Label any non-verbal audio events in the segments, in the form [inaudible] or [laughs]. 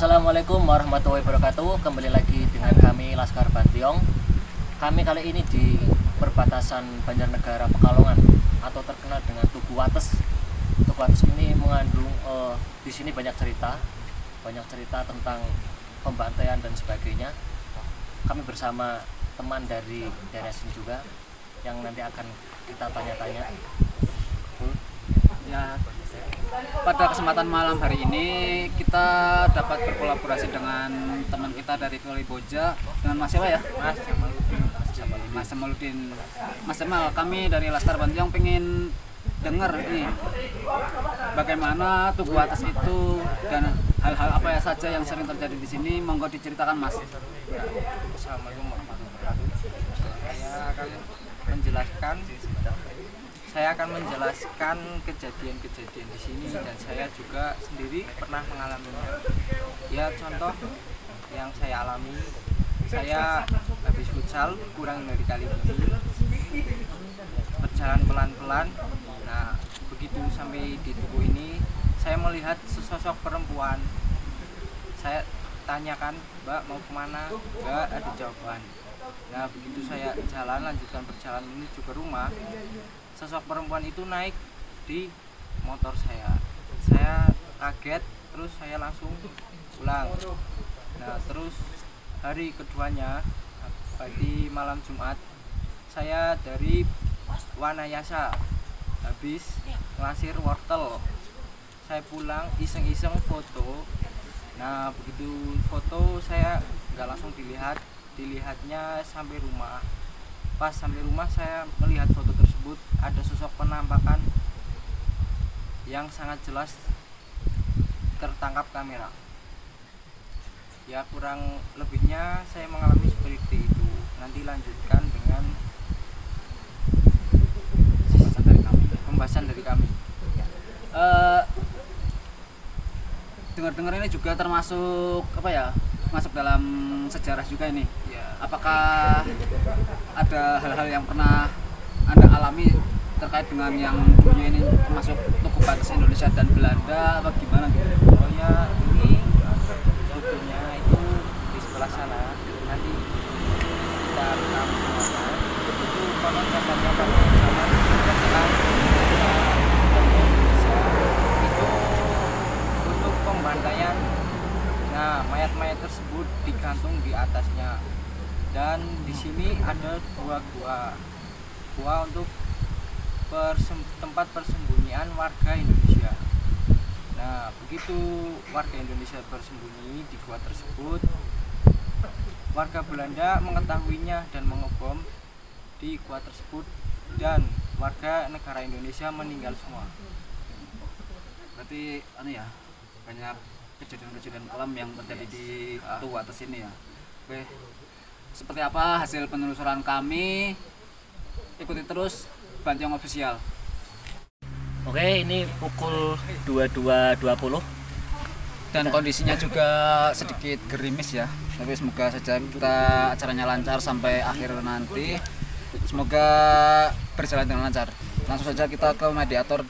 Assalamualaikum warahmatullahi wabarakatuh. Kembali lagi dengan kami Laskar Bantiong. Kami kali ini di perbatasan Banjarnegara Pekalongan Atau terkenal dengan Tugu Wates. Tugu Wates ini mengandung eh, Di sini banyak cerita Banyak cerita tentang pembantaian dan sebagainya. Kami bersama teman dari daerah sini juga Yang nanti akan kita tanya-tanya. Ya, pada kesempatan malam hari ini kita dapat berkolaborasi dengan teman kita dari Boja dengan Mas siapa ya? Mas Jamaludin. Mas Jamaludin. Mas Jamal, kami dari Laskar Bantiong pengen dengar ini bagaimana tubuh atas itu dan hal-hal apa ya saja yang sering terjadi di sini monggo diceritakan Mas. Assalamualaikum warahmatullahi wabarakatuh. Saya akan menjelaskan saya akan menjelaskan kejadian-kejadian di sini dan saya juga sendiri pernah mengalaminya. Ya contoh yang saya alami, saya habis futsal kurang dari kali ini berjalan pelan-pelan. Nah begitu sampai di tubuh ini, saya melihat sesosok perempuan. Saya tanyakan, Mbak mau ke mana? Enggak ada jawaban. Nah begitu saya jalan lanjutkan perjalanan menuju ke rumah, sosok perempuan itu naik di motor saya. Saya kaget terus saya langsung pulang. Nah terus hari keduanya di malam Jumat saya dari Wanayasa habis ngasir wortel. Saya pulang iseng-iseng foto. Nah begitu foto saya nggak langsung dilihat. Dilihatnya sampai rumah. Pas sampai rumah saya melihat foto tersebut ada sosok penampakan yang sangat jelas tertangkap kamera ya kurang lebihnya saya mengalami seperti itu nanti lanjutkan dengan Pembahasan dari kami. pembahasan dari kami Eh, dengar-dengar ini juga termasuk apa ya? Masuk dalam sejarah juga ini. ya Apakah ada hal-hal yang pernah Anda alami terkait dengan yang punya ini termasuk tugu batas Indonesia dan Belanda apa gimana gitu? oh ya ini fotonya itu di sebelah sana nanti kita rekam semuanya itu konon katanya pada zaman setelah Indonesia itu untuk pembantaian nah mayat-mayat tersebut digantung di atasnya dan di sini ada dua gua gua untuk persem- tempat persembunyian warga Indonesia Nah, begitu warga Indonesia bersembunyi di gua tersebut, warga Belanda mengetahuinya dan mengebom di gua tersebut dan warga negara Indonesia meninggal semua. Berarti anu ya banyak kejadian-kejadian kelam yang terjadi di tugu atas ini ya. Oke. Seperti apa hasil penelusuran kami? Ikuti terus Bantiong Official. Oke ini pukul 22.20 dan kondisinya juga sedikit gerimis ya. Tapi semoga saja kita acaranya lancar sampai akhir nanti. Semoga berjalan dengan lancar. Langsung saja kita ke mediator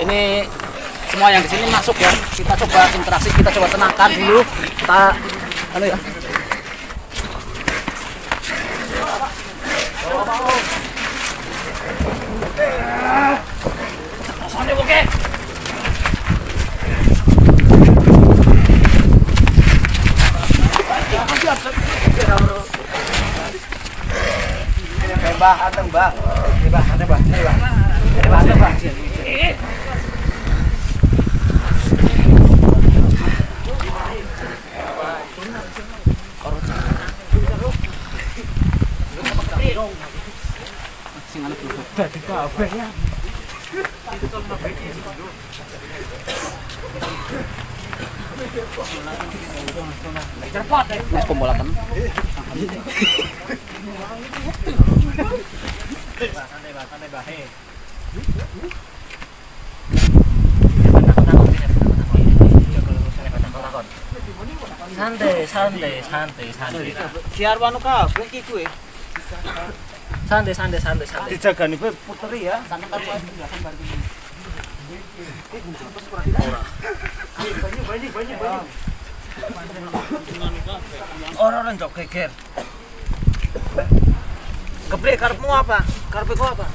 ini semua yang di sini masuk ya. Kita coba interaksi kita coba tenangkan dulu. Kita anu ya Mbah, anteng Mbah. Ini Mbah, anteng Mbah. Ini Mbah. Ini Mbah, anteng Mbah. Sing anak lu dadi kabeh ya. Nek pembolakan santai santai santai santai Biar wanu kabeh iki kuwe. santai santai santai santai Dijagani kowe puteri ya. Orang-orang jok geger. Kebre karepmu apa? Karepku apa?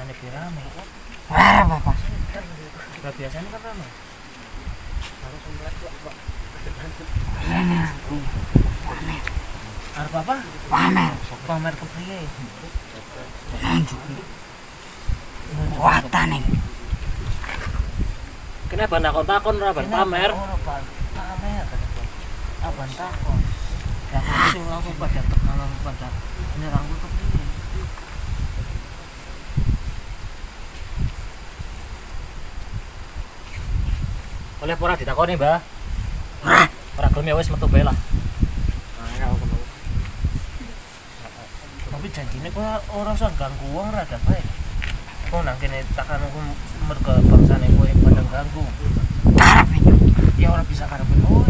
Biasanya bi rame. Wah, Bapak. Gak biasanya kan rame. Arep apa? Pamer. Pamer kepriye? Kuatan nih. kenapa nakon takon raban pamer Ora, Pak. Pamer. Apa takon? Ya aku sing langsung pada langsung pada nyerangku kepriye? Oleh pora ditakoni mbah ora gelem ya wis metu bae lah Tapi janjine kok ora usah ganggu wong rada bae. Kok nang kene takan aku mergo bangsane kowe pada ganggu. Karep ini. Ya ora bisa karepin kowe.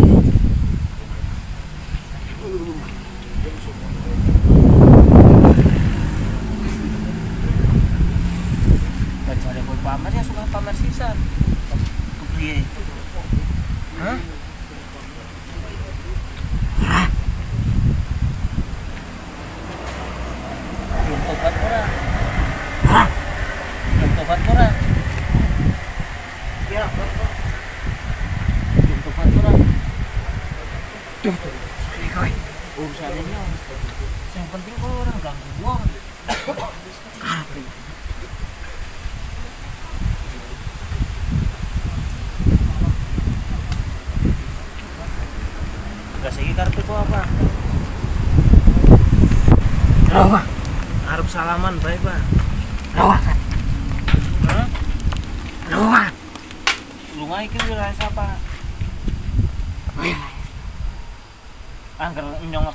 Bajare kowe pamer ya suka pamer sisan. Kepriye?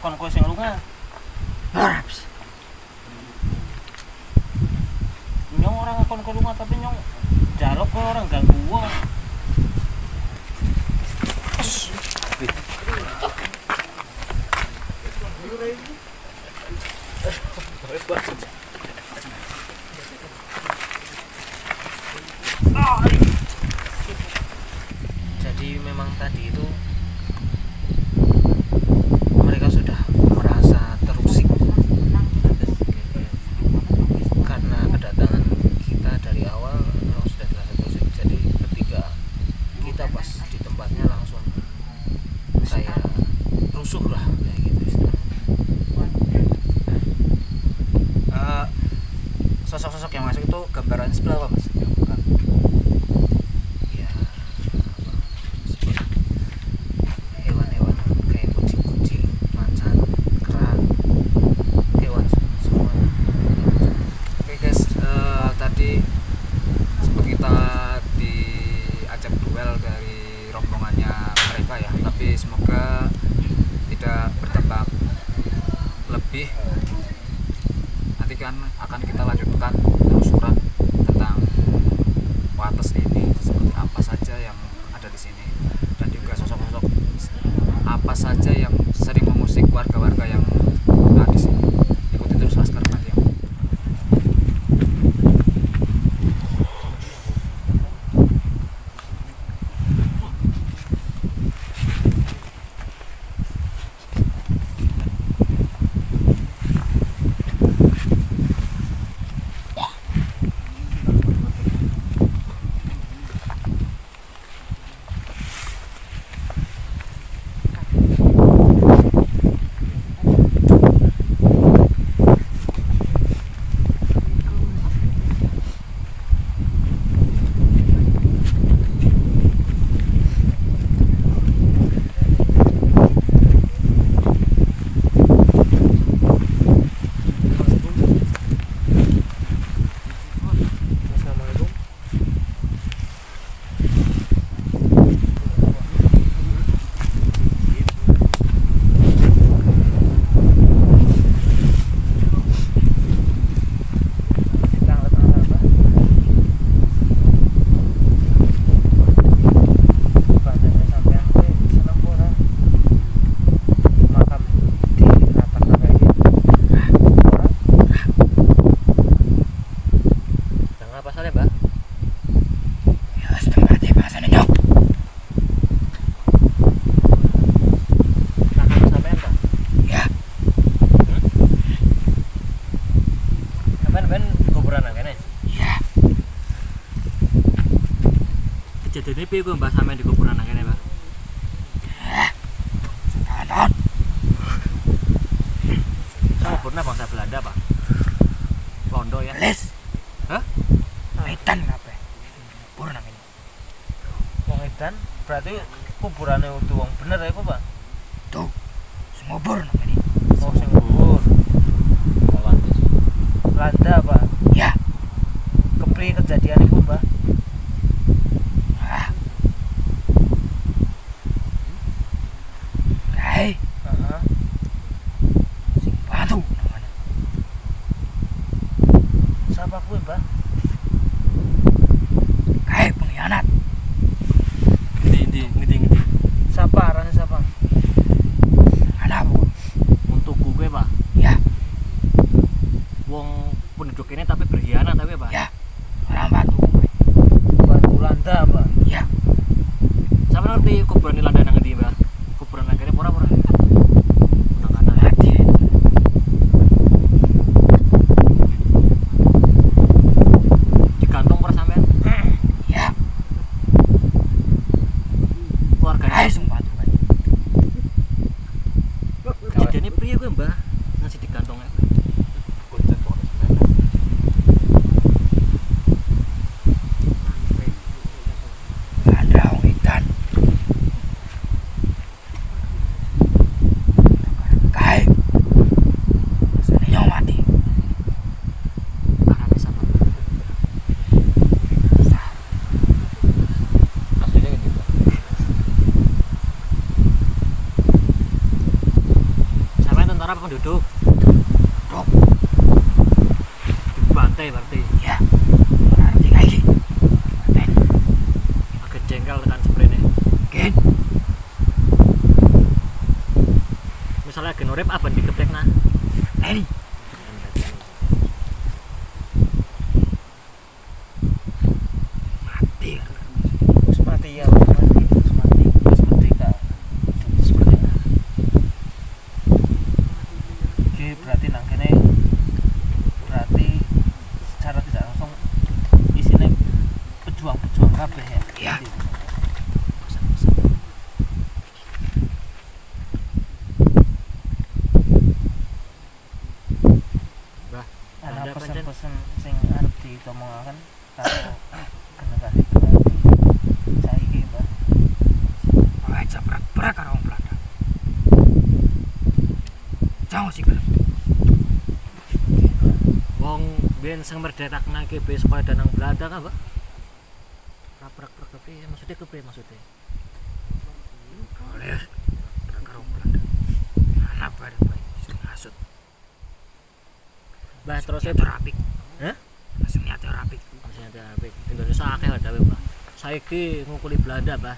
kon ko sing lunga sekian akan kita lanjutkan penelusuran tentang Wates ini seperti apa saja yang ada di sini. Dan juga sosok-sosok apa saja yang 在店里。Tentara apa penduduk? Dok. Dibantai berarti. Ya. Berarti kayak gini. Ben, Agak jengkel tekan sprene. Gen. Misalnya gen urip apa dikeplekna? Ini. Mati. Wis mati ya, wis mati, wis mati, wis merdeka. Wis merdeka. Oke, berarti nang kene berarti secara tidak langsung isinya pejuang-pejuang kabeh ya. Iya. Bah, Ana ada pancen. pesen-pesen sing arep ditomongaken karo [coughs] generasi saiki, Mbak. Aja berat-berat karo wong Belanda. Jangan sih gelem. Wong biyen sing merdetakna KB sekolah danang Belanda kan, Mbak? Raprak prak kepiye? Maksudnya kepiye maksudnya? Oleh berat karo wong Belanda. Anak bae bae sing hasut. Bah terus saya Niate rapik. Hah? Sing niate rapik. ada apik. Indonesia akeh ada Mbah. Saiki ngukuli Belanda, Mbah.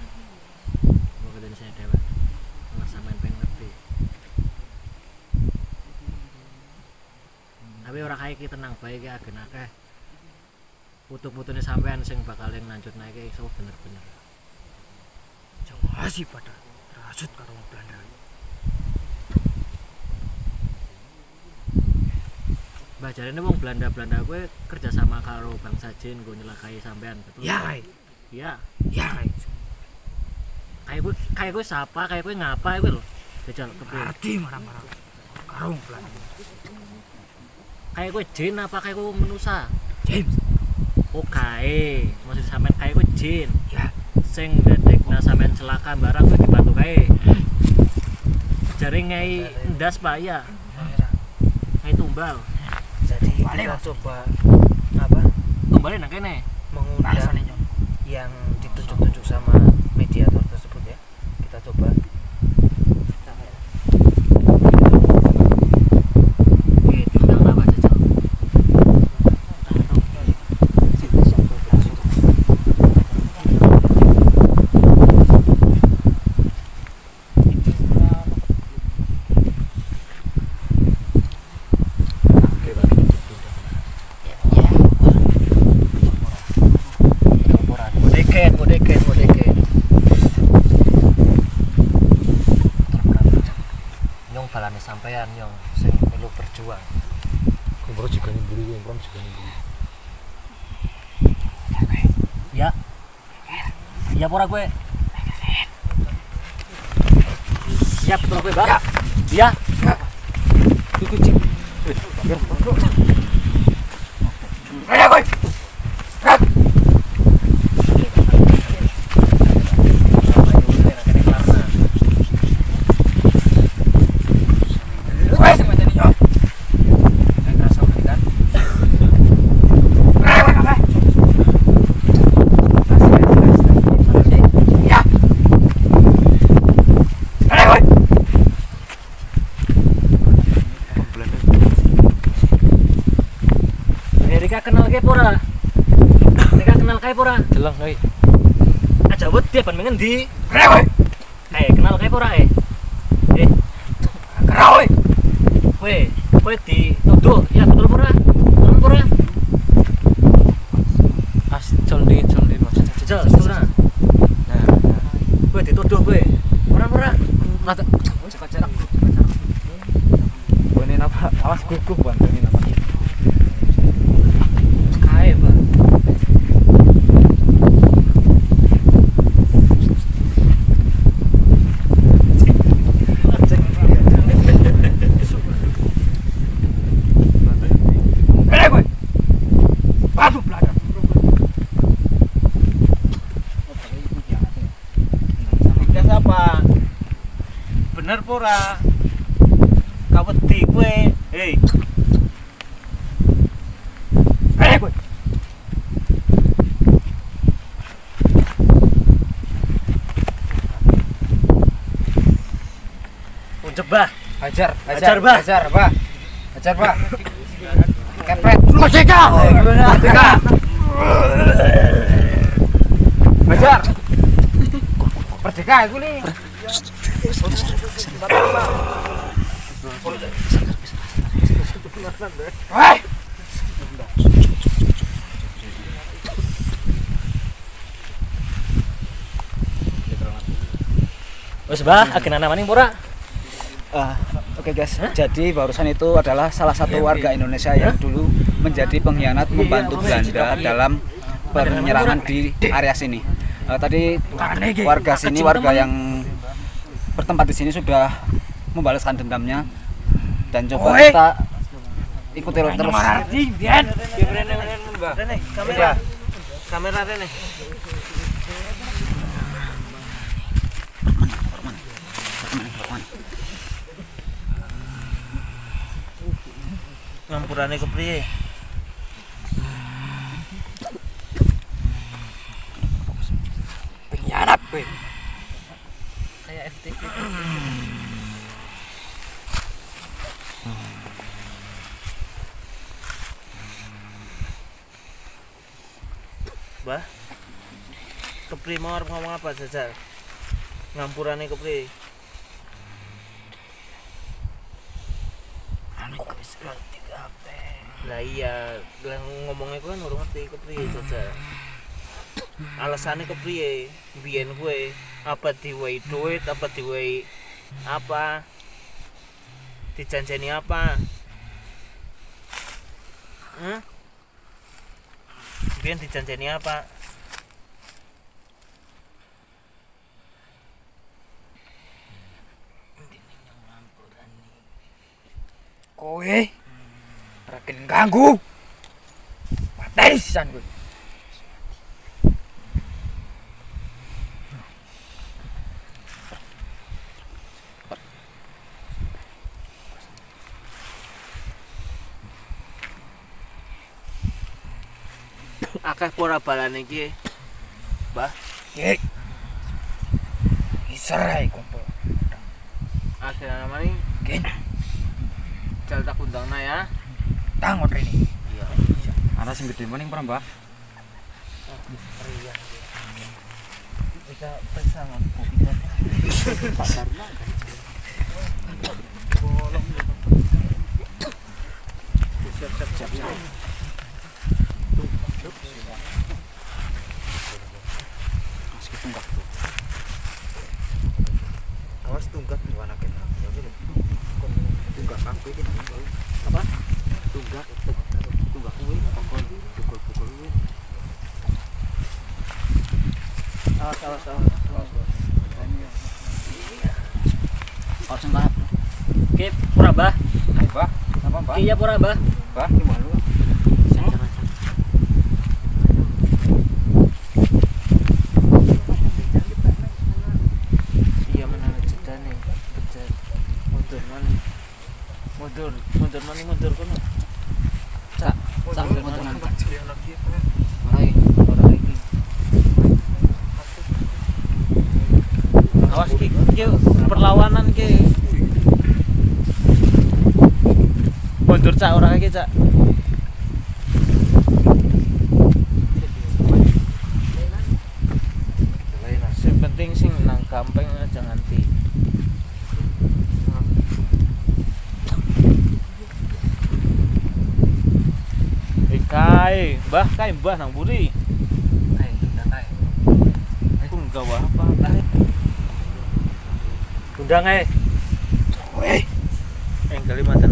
Ngukuli Indonesia dhewe. Nggak sampean pengen ngerti. Tapi ora kae iki tenang bae iki agen akeh. Putu-putune sampean sing bakal lanjut naik iso bener-bener. Jangan sih pada terhasut karo Belanda. Mbah jarene wong Belanda-Belanda kowe kerja sama karo bangsa Jin gue nyelakai sampean betul. Ya. Iya. Ya, kai. Kayak gue kayak gue sapa, kayak gue ngapa gue lho. Jajal kepiye? Berarti marah-marah karo Belanda. Kayak gue Jin apa kayak gue manusia? James. Oh kae, maksud sampean kayak gue Jin. Ya. Sing detekna sampean celaka barang gue dibantu kae. Ngai ndas Pak ya. Ngai tumbal. Kita Mas. coba apa? Tumbalin nang kene. mengundang yang ditunjuk-tunjuk sama mediator tersebut ya kita coba Oke, diundang apa jajal? Modeket, modeket, modeket. Nyong balane sampean nyong sing perlu berjuang. Juga nih buru. Ya. Iya pura gue. Iya betul gue, Bang. Iya. Ada kowe. Kowe sing ngajeni yo. saya ngerasa kan Kowe kowe kabeh. Ya. Ada kowe. Erika kenal kayak pura. Erika kenal kayak pura. jelang kai Aja Ada kowe. Eh, kenal kayak pura eh. Eh, Kerau kowe. kowe, kowe dituduh. Ya betul pura. Betul pura. as coldi coldi maksudnya Jajal, pura. nah Kowe dituduh kowe. Pura pura. mata ini apa awas gugup ini apa Kae, Bang. Ada kowe. Batu Belanda. Gas apa? Bener pura? Kaweti kue. Hei, Ada kowe. Unjebah. aja Hajar, Hajar, Bah. Hajar, Bah. Hajar, Bah. Kepret. Merdeka. Merdeka. Hajar. Merdeka iku nih. Hei. Wes bah, akhirnya maning pura. Ah, Oke guys, jadi barusan itu adalah salah satu warga Indonesia yang dulu menjadi pengkhianat membantu Belanda dalam penyerangan di area sini. Eh, tadi warga sini, warga yang bertempat di sini sudah membalaskan dendamnya. Dan coba kita ikuti terus. Rene, kamera. Kamera Rene. Ngampurane kepriye? Pengkhianat, weh. Kayak FTV. Bah, kepri mau ngomong apa saja? Ngampurane kepri. Ngerti kabeh. Lah iya, lah ngomongnya gue kan urung ngerti kepriye saja. Alasannya kepriye? Biyen gue apa diwehi duit, apa diwehi apa? Dijanjeni apa? Hmm? Biyen dijanjeni apa? Kowe rakin ganggu. Materi sisan kowe. Akeh pora balane iki. Bah, Ye. Isarai kumpul. akhirnya namanya Gen, jal tak undangna ya. tangon ini. Iya. Ana sing gede maning pra, Mbah? Tunggak. Awas tunggak di mana kena. Tunggak bau. Apa? Tunggak tunggak kuwi pokok pukul-pukul kuwi. Awas, awas, awas. Oh, sing tahap. Oke, pura bah. Mbah, apa? Iya pura bah. Gimana lu? Iya mana jeda nih. Pecat. Mundur mana? Mundur, mundur mana mundur kono. Cak, Mundur mundur, mana? mundur. Ora iki, ora iki. Ki perlawanan ki. Mundur cak ora iki cak. Penting sing nang gampang aja nganti. Eh kai, mbah kai mbah nang buri. Hai, tunggak hai. Aku enggak wah apa kai. Undang ae. Weh, Yang Kalimantan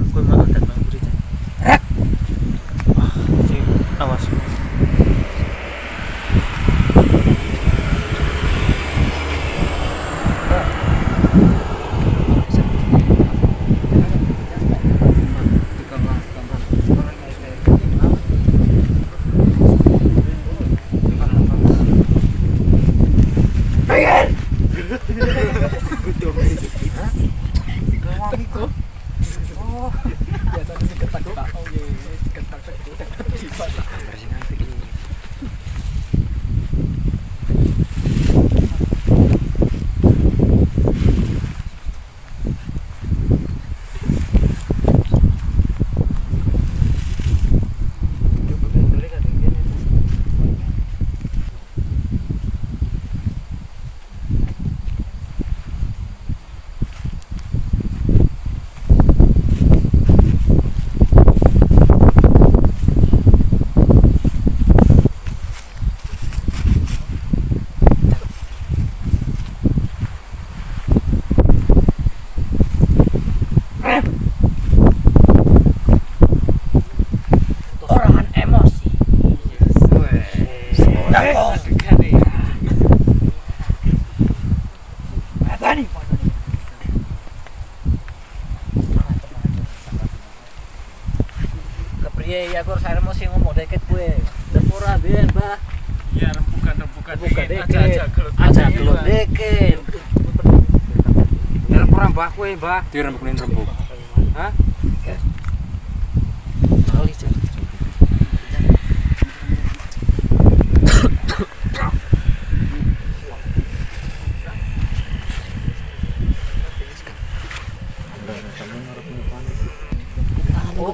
快点 mbah kowe, Mbah. dirembukin rembuk Hah?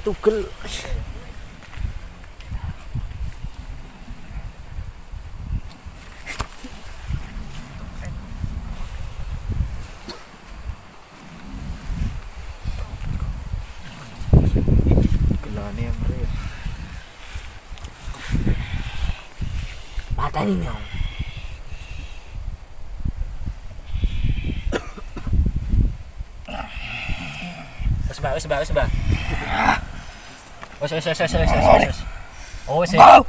tugel pateni nyong wis mbak wis mbak wis mbak wis wis wis wis wis wis wis oh wis wis. Wah,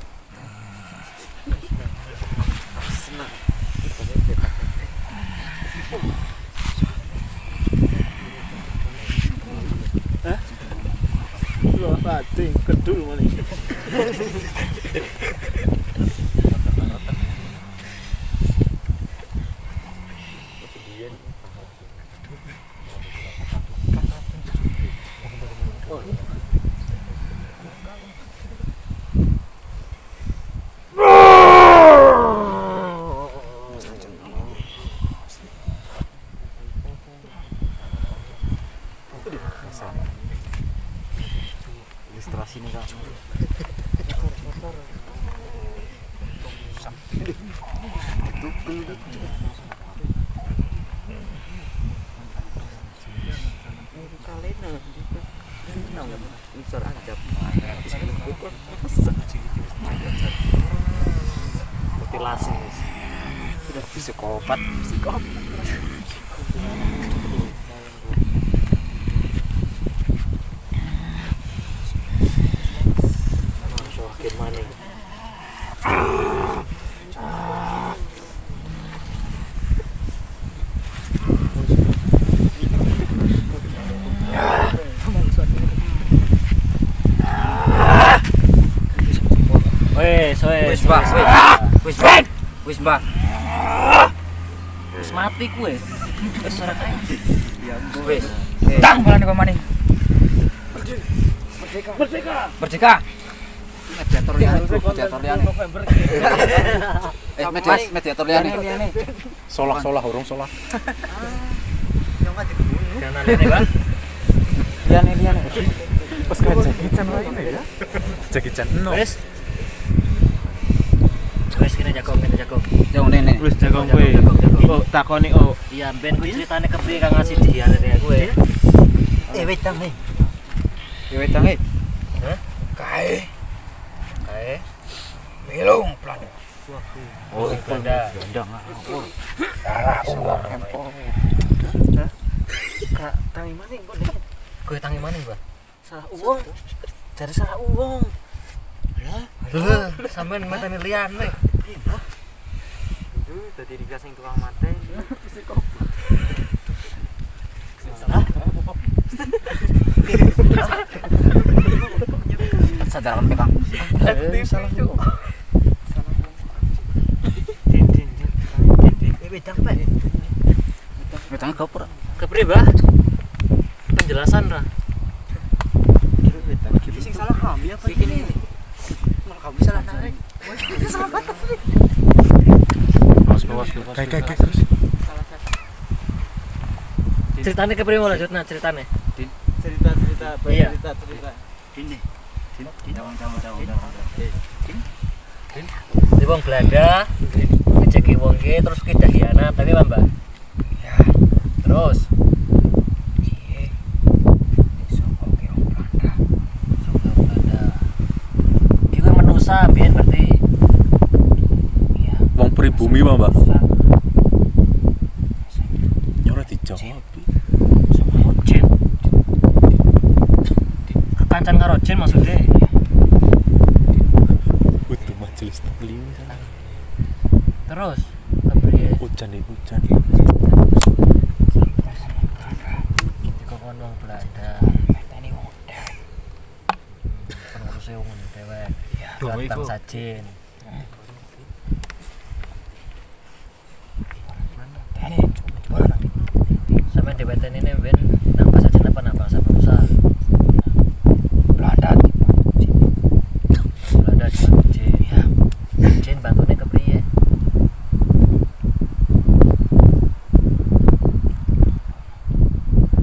pating kedul mana ilustrasi nih kak mutilasi sudah psikopat psikopat Semakin maning. wis Mbah. Wis, Mbah. Wis, mati kuwe wis ora kae Wis. Tang balane kok maning. Merdeka. Mediator liyane, Bro. mediator liyane. [laughs] Eh, media- mediator liyane. Solak solak urung solak. jangan ini bang Liyane, liyane. Pas kan Jackie Chan lagi ya. Jackie Chan no. Jago kene jago Yo nene. Wis jago Jago, kowe. jago, jago. Oh, takoni oh. iya ben ku ceritane kepriye kang ngasih dia ya gue Eh, wait tang nih. Yo wedang e. Kae. kae Melung plan. oh benda Kak, tangi maning kok gue tangi mana gua Salah uang. Cari salah uang. Lho, sampean matane liyane Itu tadi dikasih tukang mate. Sadar kan pegang. Eh, salah uang. Din din din. Eh, wait tang Pak. Wedang gopur. kepriye bah penjelasan ra Sing salah kami apa ini? Malah kami salah narik. Kayak kayak terus. ceritane. Kepriye mau lanjut nah ceritane Cerita cerita, Iya. cerita cerita. Ini. Di wong Belanda ngejeki wong ki terus ki dahianat tapi mbak? Ya. terus Iye. Iso kok ki wong Belanda. Saka Belanda ki kuwi menusa biyen berarti Iya. Mah, Mbak. Nyora dijawab. jin kekancan karo jin maksudnya Butuh majelis taklim. terus kepriye Hujan nih hujan. dikokon wong Belanda Tani wong pengurusnya wong Dua datang iku. sajin sampean diweten ini ben nang bahasa Cina apa nang bahasa Manusa Belanda Belanda dibantu Jin ya Jin bantune kepriye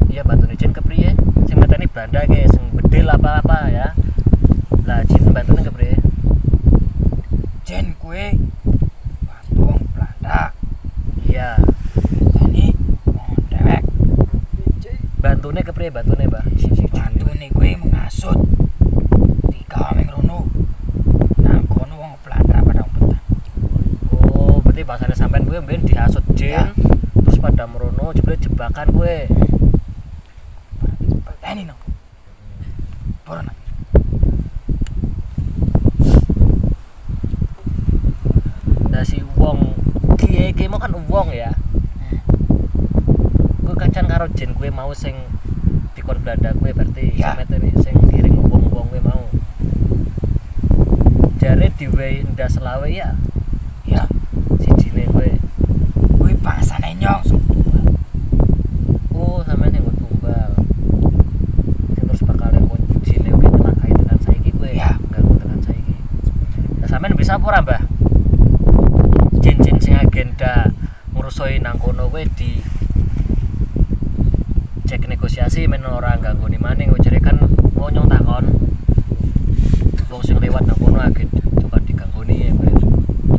iya bantune Jin kepriye sing ngeteni Belanda ke sing bedil apa-apa ya lah Jin bantune kepriye Jen kue bantu wong Belanda iya tani wong dewek bantune kepriye bantune Mbah si si bantu nih kue mengasut tiga wong rono nang kono wong Belanda pada umpet Bahasanya sampean gue ben dihasut Jin Ya. terus pada merono jebule jebakan gue tani no nang Nah si wong kiye kiye mau kan wong ya. Gue kacan karo jen gue mau sing dikon Belanda gue berarti Ya. semetene sing ngiring wong-wong gue mau. Jare diwe ndas selawe ya jine gue. kue bangsane nyong Oh gue tumbal. Terus bakal yang jine gue gue. Ya. Gue tekan. Nah sampean bisa apa ora, Mbah? Jin-jin sing agenda ngurusoi nang kono gue di cek negosiasi men ora ganggu ni maning gue kan mau nyong takon. Wong sing lewat nang kono agenda coba diganggoni ya gue.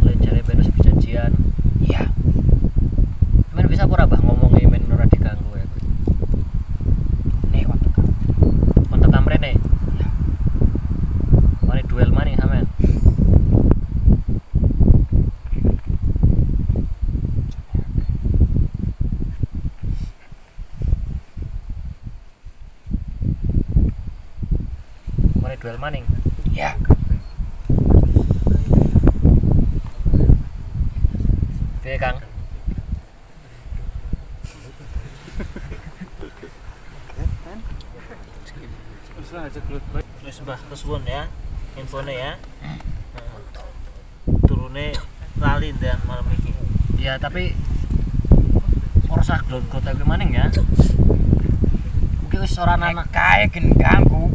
Lain jare ben wis janjian. ya Men bisa apa ora, Mbah ngomongi men ora diganggu ya gue. nih kontak Kontak kamrene. Mari duel maning sampean. Mari duel maning. ya Piye, Kang? wis mbah kesuwun ya infone ya. Turune lali dan malam iki Ya, tapi ora usah glot-glot aku maning ya. Mungkin wis ora anak kae gen ganggu